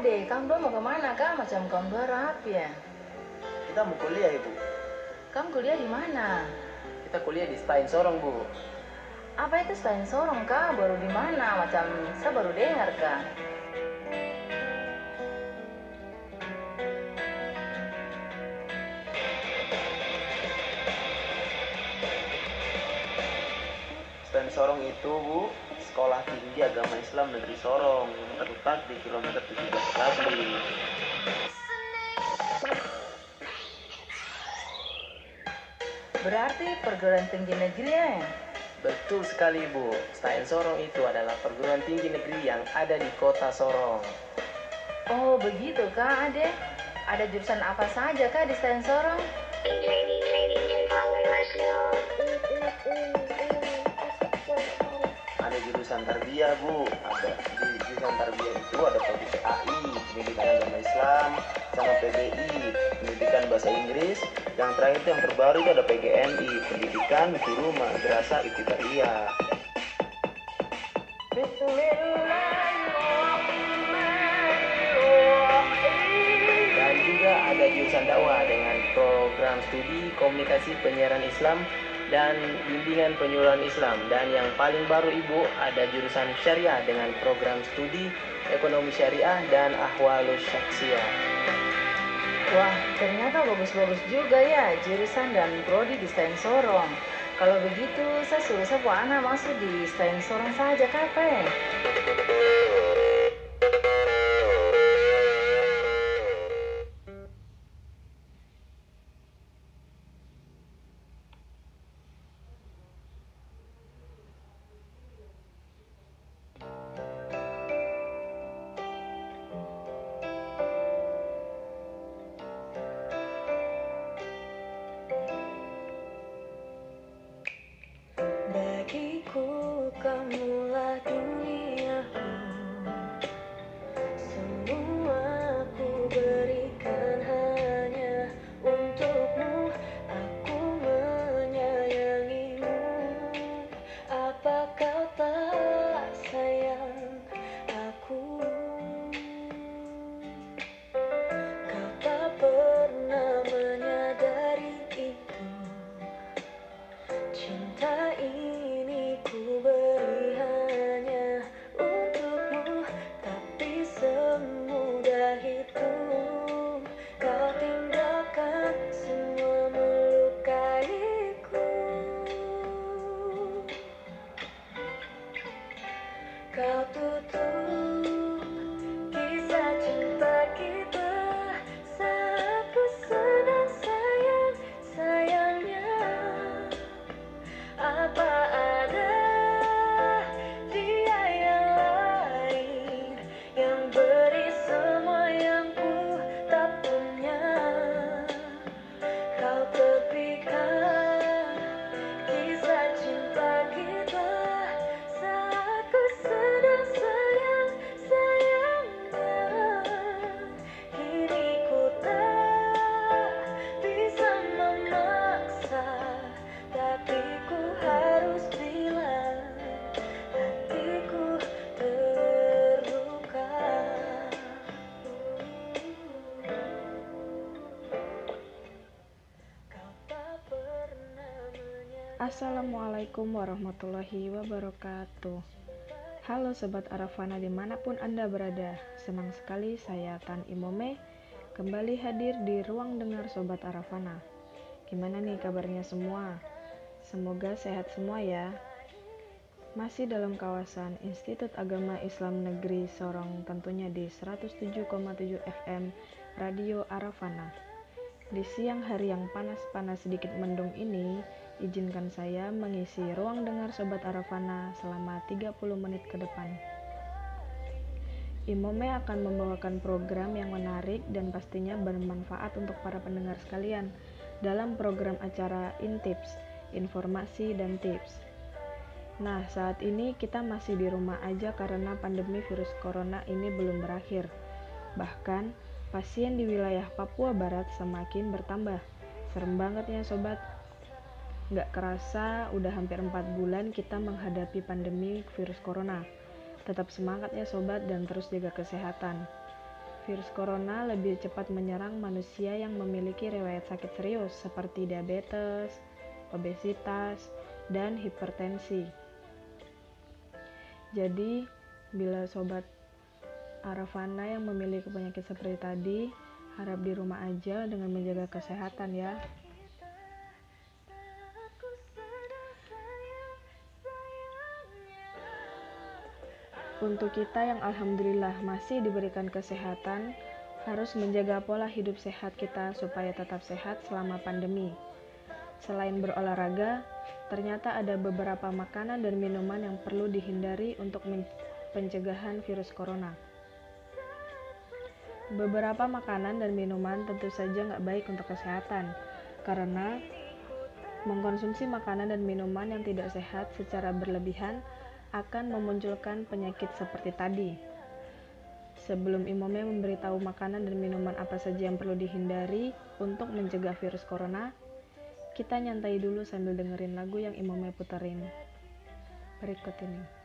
ade, kamu dua mau ke mana kak? Macam kamu dua rapi ya? Kita mau kuliah ibu. Kamu kuliah di mana? Kita kuliah di Stein Sorong bu. Apa itu Stein Sorong kak? Baru di mana? Macam saya baru dengar kak. Stein Sorong itu bu sekolah tinggi agama Islam negeri Sorong yang terletak di kilometer 17 Kelabri. Berarti perguruan tinggi negeri ya? Betul sekali Bu, Stein Sorong itu adalah perguruan tinggi negeri yang ada di kota Sorong. Oh begitu kak ade. Ada jurusan apa saja kak di Stein Sorong? Tarbiyah Bu, ada di jurusan tarbiyah itu ada PAI, pendidikan agama Islam, sama PBI, pendidikan bahasa Inggris. Yang terakhir itu yang terbaru itu ada PGMI, pendidikan guru madrasah ibtidaiyah. Dan juga ada jurusan dakwah dengan program studi komunikasi penyiaran Islam dan bimbingan penyuluhan Islam. Dan yang paling baru Ibu ada jurusan syariah dengan program studi ekonomi syariah dan ahwalus syaksiyah. Wah, ternyata bagus-bagus juga ya jurusan dan prodi di Stein Sorong. Kalau begitu, saya suruh saya buat anak masuk di Stein Sorong saja kapan? go to Assalamualaikum warahmatullahi wabarakatuh. Halo Sobat Arafana di mana pun Anda berada Senang sekali saya Tan Imome Kembali hadir di ruang dengar Sobat Arafana. Gimana nih kabarnya semua? Semoga sehat semua ya. Masih dalam kawasan Institut Agama Islam Negeri Sorong Tentunya di 107,7 FM Radio Arafana. Di siang hari yang panas-panas sedikit mendung ini, izinkan saya mengisi ruang dengar Sobat Arafana selama 30 menit ke depan. Imome akan membawakan program yang menarik dan pastinya bermanfaat untuk para pendengar sekalian dalam program acara Intips, informasi dan tips. Nah, saat ini kita masih di rumah aja karena pandemi virus corona ini belum berakhir. Bahkan, pasien di wilayah Papua Barat semakin bertambah. Serem banget ya sobat. Nggak kerasa udah hampir 4 bulan kita menghadapi pandemi virus corona. Tetap semangat ya sobat dan terus jaga kesehatan. virus corona lebih cepat menyerang manusia yang memiliki riwayat sakit serius seperti diabetes, obesitas, dan hipertensi. Jadi, bila sobat Arafana yang memiliki penyakit seperti tadi, harap di rumah aja dengan menjaga kesehatan ya. Untuk kita yang alhamdulillah masih diberikan kesehatan, harus menjaga pola hidup sehat kita supaya tetap sehat selama pandemi. Selain berolahraga, ternyata ada beberapa makanan dan minuman yang perlu dihindari untuk pencegahan virus corona. Beberapa makanan dan minuman tentu saja nggak baik untuk kesehatan, karena mengkonsumsi makanan dan minuman yang tidak sehat secara berlebihan akan memunculkan penyakit seperti tadi. Sebelum Imome memberitahu makanan dan minuman apa saja yang perlu dihindari untuk mencegah virus corona, kita nyantai dulu sambil dengerin lagu yang Imome puterin berikut ini.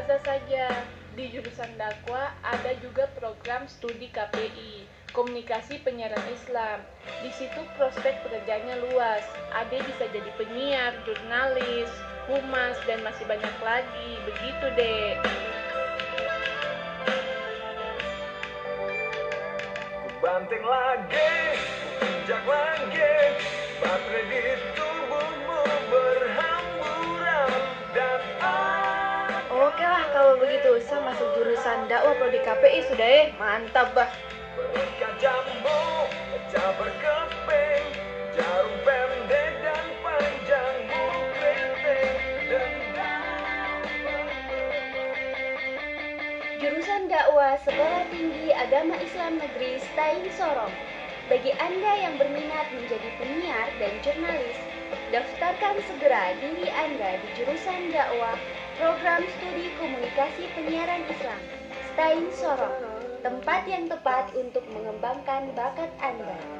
Ustazah saja. Di jurusan dakwah ada juga program studi KPI, Komunikasi Penyiaran Islam. Di situ prospek pekerjaannya luas. Ade bisa jadi penyiar, jurnalis, humas, dan masih banyak lagi. Begitu deh. Banting lagi, injak lagi, baterai di saya masuk jurusan dakwah prodi KPI sudah eh, mantap bah. Berikan jambu, pecah berkeping, jarum pendek dan panjang bukriting dan Jurusan dakwah Sekolah Tinggi Agama Islam Negeri Stain Sorong. Bagi Anda yang berminat menjadi penyiar dan jurnalis, daftarkan segera diri Anda di jurusan dakwah Program Studi Komunikasi Penyiaran Islam Stain Sorong. Tempat yang tepat untuk mengembangkan bakat Anda.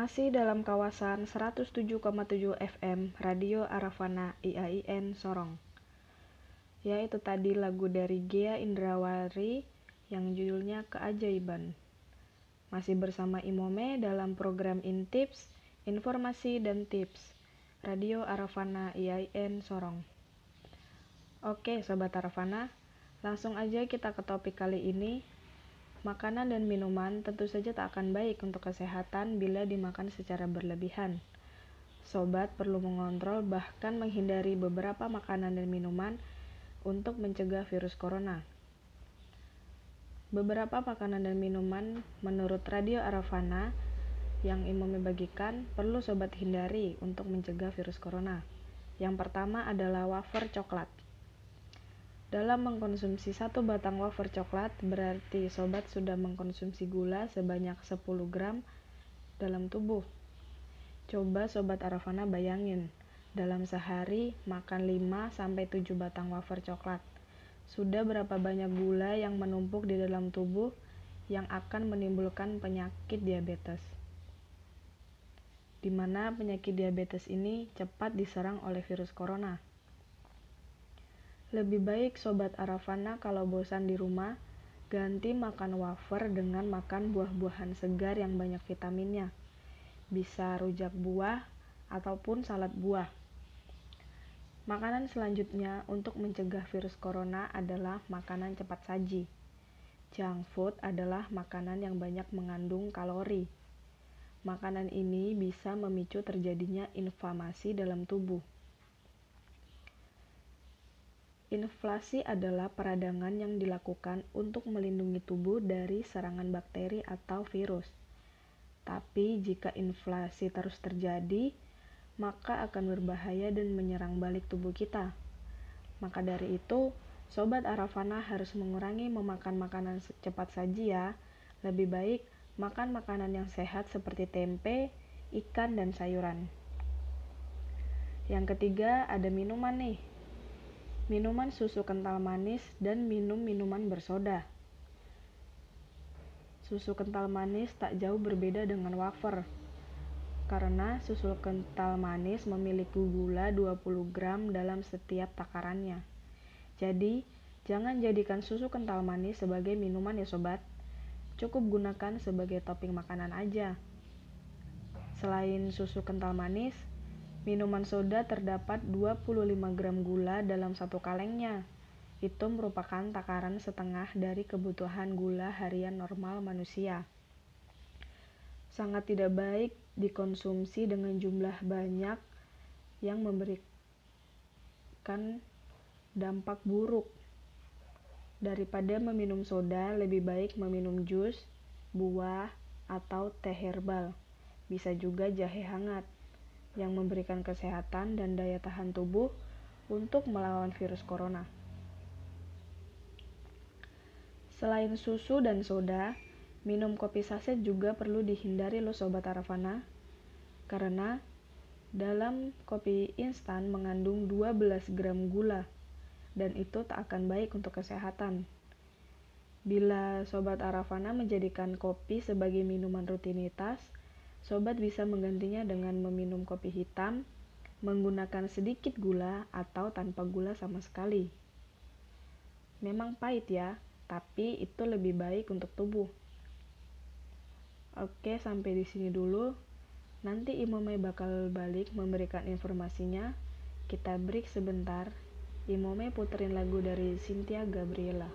Masih dalam kawasan 107,7 FM Radio Arafana IAIN Sorong. Ya itu tadi lagu dari Gea Indrawari yang judulnya Keajaiban. Masih bersama Imome dalam program Intips, Informasi dan Tips Radio Arafana IAIN Sorong. Oke Sobat Arafana, langsung aja kita ke topik kali ini Makanan dan minuman tentu saja tak akan baik untuk kesehatan bila dimakan secara berlebihan. Sobat perlu mengontrol bahkan menghindari beberapa makanan dan minuman untuk mencegah virus corona. Beberapa makanan dan minuman menurut Radio Arafana yang Imam bagikan perlu sobat hindari untuk mencegah virus corona. Yang pertama adalah wafer coklat. Dalam mengkonsumsi satu batang wafer coklat, berarti sobat sudah mengkonsumsi gula sebanyak 10 gram dalam tubuh. Coba sobat Arafana bayangin, dalam sehari makan 5-7 batang wafer coklat. Sudah berapa banyak gula yang menumpuk di dalam tubuh yang akan menimbulkan penyakit diabetes. Di mana penyakit diabetes ini cepat diserang oleh virus corona. Lebih baik Sobat Arafana kalau bosan di rumah, ganti makan wafer dengan makan buah-buahan segar yang banyak vitaminnya. Bisa rujak buah ataupun salad buah. Makanan selanjutnya untuk mencegah virus corona adalah makanan cepat saji. Junk food adalah makanan yang banyak mengandung kalori. Makanan ini bisa memicu terjadinya inflamasi dalam tubuh. Inflasi adalah peradangan yang dilakukan untuk melindungi tubuh dari serangan bakteri atau virus. Tapi jika inflasi terus terjadi, maka akan berbahaya dan menyerang balik tubuh kita. Maka dari itu, Sobat Arafana harus mengurangi memakan makanan cepat saji ya. Lebih baik makan makanan yang sehat seperti tempe, ikan, dan sayuran. Yang ketiga, ada minuman nih minuman susu kental manis, dan minum minuman bersoda. Susu kental manis tak jauh berbeda dengan wafer, karena susu kental manis memiliki gula 20 gram dalam setiap takarannya. Jadi, jangan jadikan susu kental manis sebagai minuman ya sobat. Cukup gunakan sebagai topping makanan aja. Selain susu kental manis, Minuman soda terdapat 25 gram gula dalam satu kalengnya. Itu merupakan takaran setengah dari kebutuhan gula harian normal manusia. Sangat tidak baik dikonsumsi dengan jumlah banyak yang memberikan dampak buruk. Daripada meminum soda, lebih baik meminum jus, buah, atau teh herbal. Bisa juga jahe hangat yang memberikan kesehatan dan daya tahan tubuh untuk melawan virus corona. Selain susu dan soda, minum kopi saset juga perlu dihindari loh sobat Arafana, karena dalam kopi instan mengandung 12 gram gula, dan itu tak akan baik untuk kesehatan. Bila sobat Arafana menjadikan kopi sebagai minuman rutinitas, Sobat bisa menggantinya dengan meminum kopi hitam, menggunakan sedikit gula atau tanpa gula sama sekali. Memang pahit ya, tapi itu lebih baik untuk tubuh. Oke, sampai di sini dulu. Nanti Imome bakal balik memberikan informasinya. Kita break sebentar. Imome puterin lagu dari Cynthia Gabriela.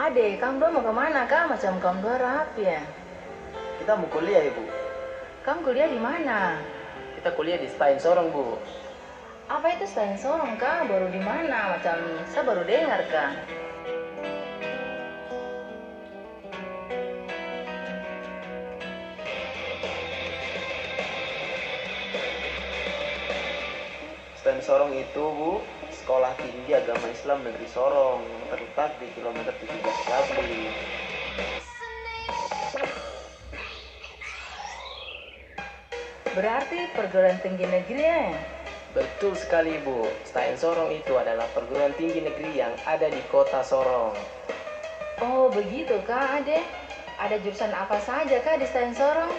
Ade, kamu dua mau ke mana kak? Macam kamu dua rapi ya? Kita mau kuliah ibu. Kamu kuliah di mana? Kita kuliah di Stein Sorong bu. Apa itu selain sorong kak? Baru di mana? Macam saya baru dengar kak. Stein Sorong itu bu sekolah tinggi agama Islam negeri Sorong terletak di kilometer 17 Sabri. Berarti perguruan tinggi negeri ya? Betul sekali Bu, Stein Sorong itu adalah perguruan tinggi negeri yang ada di kota Sorong. Oh begitu kak Ade. Ada jurusan apa saja kak di Stein Sorong?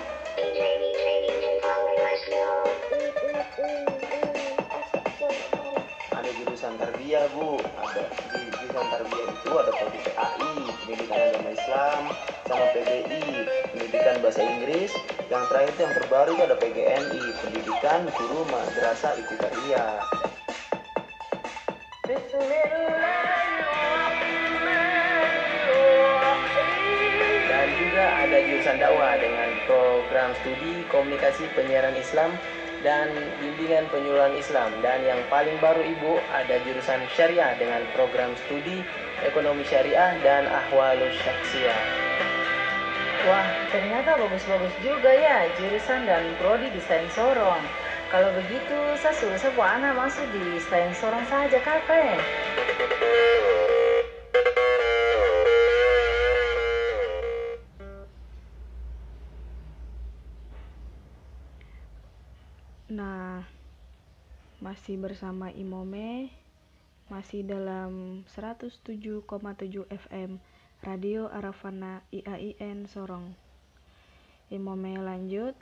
Tarbiyah Bu, ada di jurusan tarbiyah itu ada PAI, pendidikan agama Islam, sama PBI, pendidikan bahasa Inggris. Yang terakhir yang terbaru itu ada PGMI, pendidikan guru madrasah ibtidaiyah. Dan juga ada jurusan dakwah dengan program studi komunikasi penyiaran Islam dan bimbingan penyuluhan Islam. Dan yang paling baru Ibu ada jurusan syariah dengan program studi ekonomi syariah dan ahwalus syaksiyah. Wah, ternyata bagus-bagus juga ya jurusan dan prodi di Stein Sorong. Kalau begitu, saya suruh saya buat anak masuk di Stein Sorong saja kakak masih bersama Imome, masih dalam 107,7 FM Radio Arafana IAIN Sorong. Imome lanjut,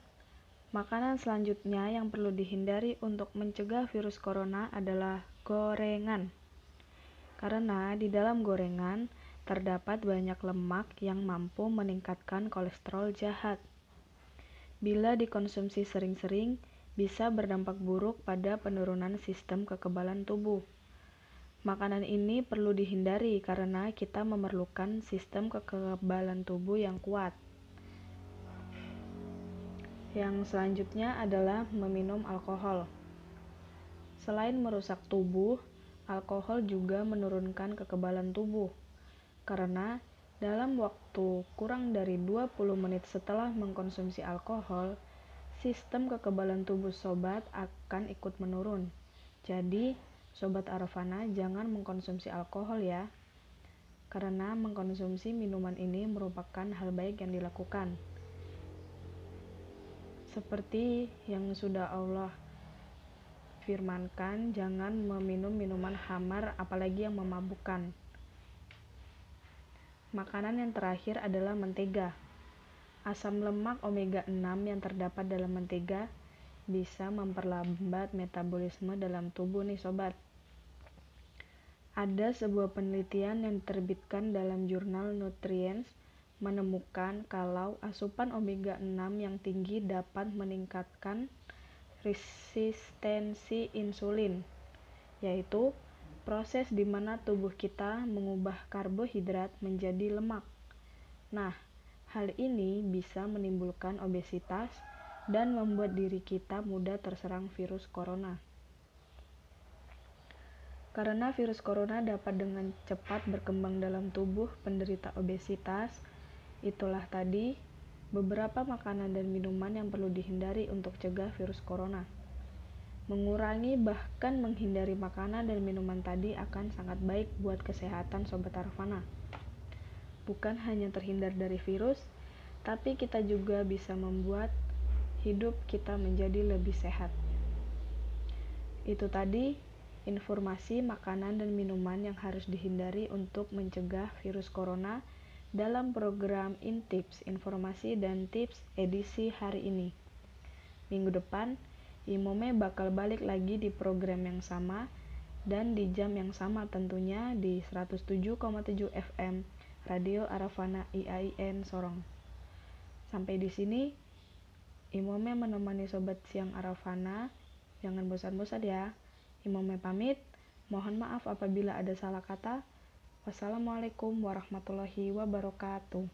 makanan selanjutnya yang perlu dihindari untuk mencegah virus corona adalah gorengan. Karena di dalam gorengan terdapat banyak lemak yang mampu meningkatkan kolesterol jahat. Bila dikonsumsi sering-sering, bisa berdampak buruk pada penurunan sistem kekebalan tubuh. Makanan ini perlu dihindari karena kita memerlukan sistem kekebalan tubuh yang kuat. Yang selanjutnya adalah meminum alkohol. Selain merusak tubuh, alkohol juga menurunkan kekebalan tubuh. Karena dalam waktu kurang dari 20 menit setelah mengkonsumsi alkohol, sistem kekebalan tubuh sobat akan ikut menurun. Jadi, sobat Arafana jangan mengkonsumsi alkohol ya. Karena mengkonsumsi minuman ini merupakan hal baik yang dilakukan. Seperti yang sudah Allah firmankan, jangan meminum minuman hamar apalagi yang memabukkan. Makanan yang terakhir adalah mentega. Asam lemak omega 6 yang terdapat dalam mentega bisa memperlambat metabolisme dalam tubuh nih sobat. Ada sebuah penelitian yang diterbitkan dalam jurnal Nutrients menemukan kalau asupan omega 6 yang tinggi dapat meningkatkan resistensi insulin, yaitu proses di mana tubuh kita mengubah karbohidrat menjadi lemak. Nah, hal ini bisa menimbulkan obesitas dan membuat diri kita mudah terserang virus corona. Karena virus corona dapat dengan cepat berkembang dalam tubuh penderita obesitas, itulah tadi beberapa makanan dan minuman yang perlu dihindari untuk cegah virus corona. Mengurangi bahkan menghindari makanan dan minuman tadi akan sangat baik buat kesehatan Sobat Arvana. Bukan hanya terhindar dari virus, tapi kita juga bisa membuat hidup kita menjadi lebih sehat. Itu tadi informasi makanan dan minuman yang harus dihindari untuk mencegah virus corona dalam program Intips, informasi dan tips edisi hari ini. Minggu depan, Imome bakal balik lagi di program yang sama dan di jam yang sama tentunya di 107,7 FM Radio Arafana IAIN Sorong. Sampai di sini Imome menemani sobat siang Arafana. Jangan bosan-bosan ya. Imome pamit. Mohon maaf apabila ada salah kata. Wassalamualaikum warahmatullahi wabarakatuh.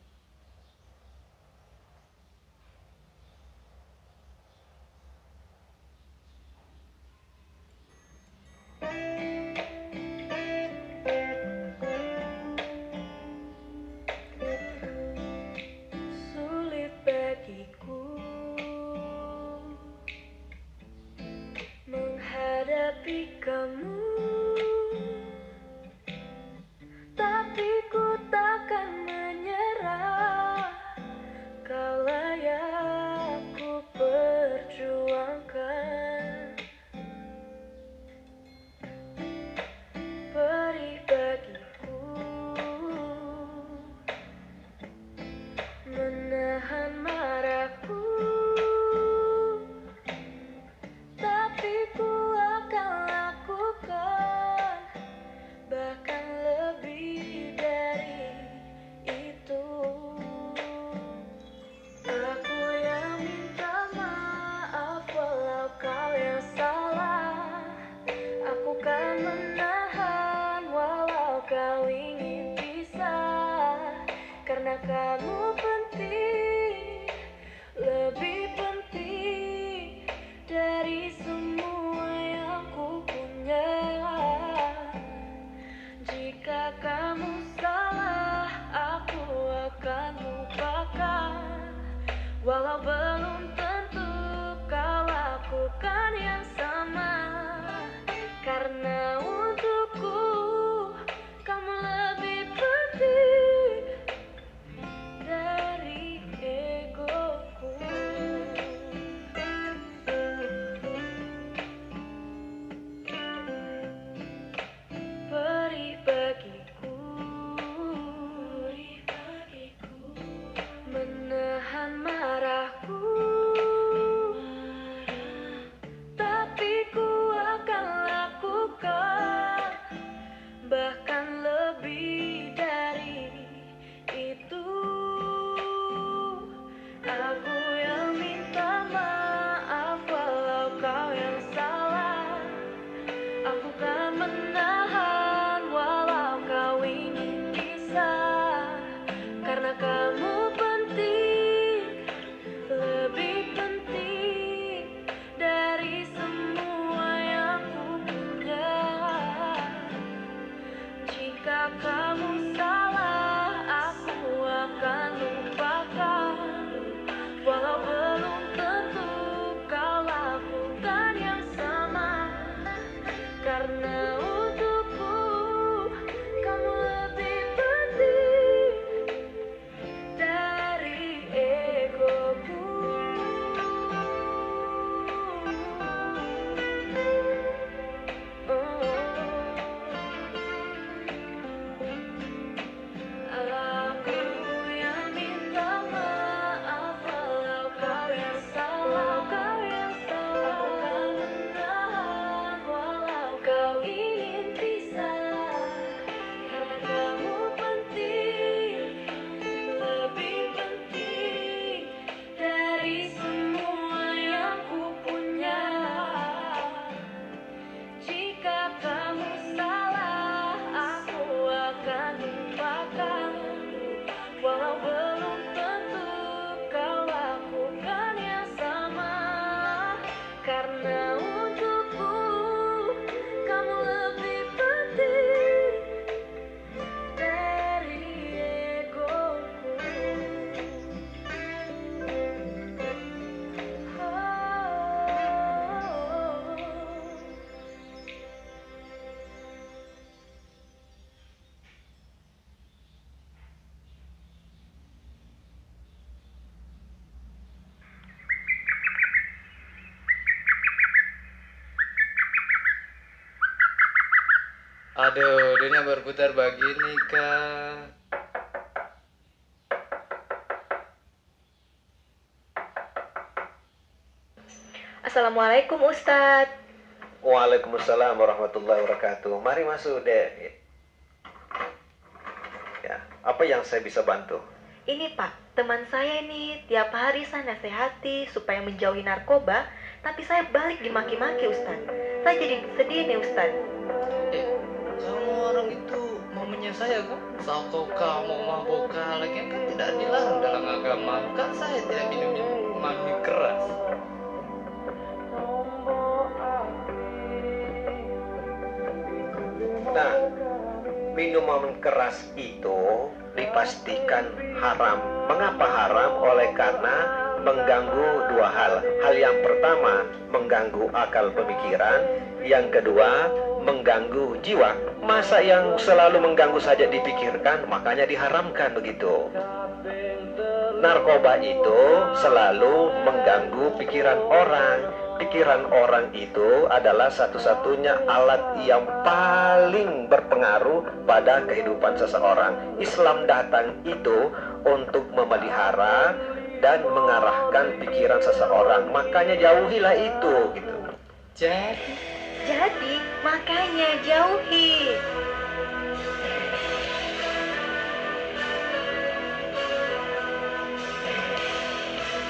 Dunia berputar begini kak. Assalamualaikum Ustadz. Waalaikumsalam warahmatullahi wabarakatuh. Mari masuk, Dek. Ya, apa yang saya bisa bantu? Ini Pak, teman saya ini tiap hari saya nasihati supaya menjauhi narkoba, tapi saya balik dimaki-maki Ustadz. Saya jadi sedih nih Ustadz. Saya kan? Satu kamu mabuk lagi kan tidak dilarang dalam agama. Kan saya tidak minum minuman keras. Nah, minuman keras itu dipastikan haram. Mengapa haram? Oleh karena mengganggu dua hal. Hal yang pertama, mengganggu akal pemikiran. Yang kedua, mengganggu jiwa. Masa yang selalu mengganggu saja dipikirkan, makanya diharamkan begitu. Narkoba itu selalu mengganggu pikiran orang. Pikiran orang itu adalah satu-satunya alat yang paling berpengaruh pada kehidupan seseorang. Islam datang itu untuk memelihara dan mengarahkan pikiran seseorang. Makanya jauhilah itu gitu. Jadi, Jadi, makanya jauhi.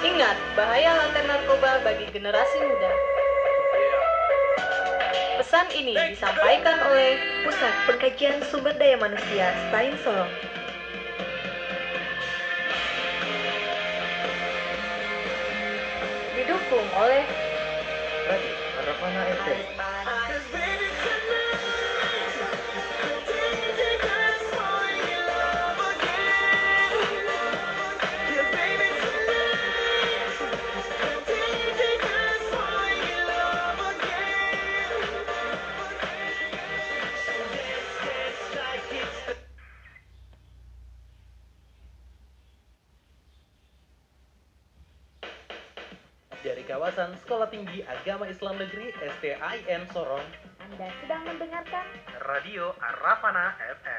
Ingat, bahaya lantai narkoba bagi generasi muda. Pesan ini disampaikan oleh Pusat Pengkajian Sumber Daya Manusia Stain Solong. Didukung oleh tadi Arafana FM. Tinggi Agama Islam Negeri STIN Sorong, Anda sedang mendengarkan Radio Arafana FM.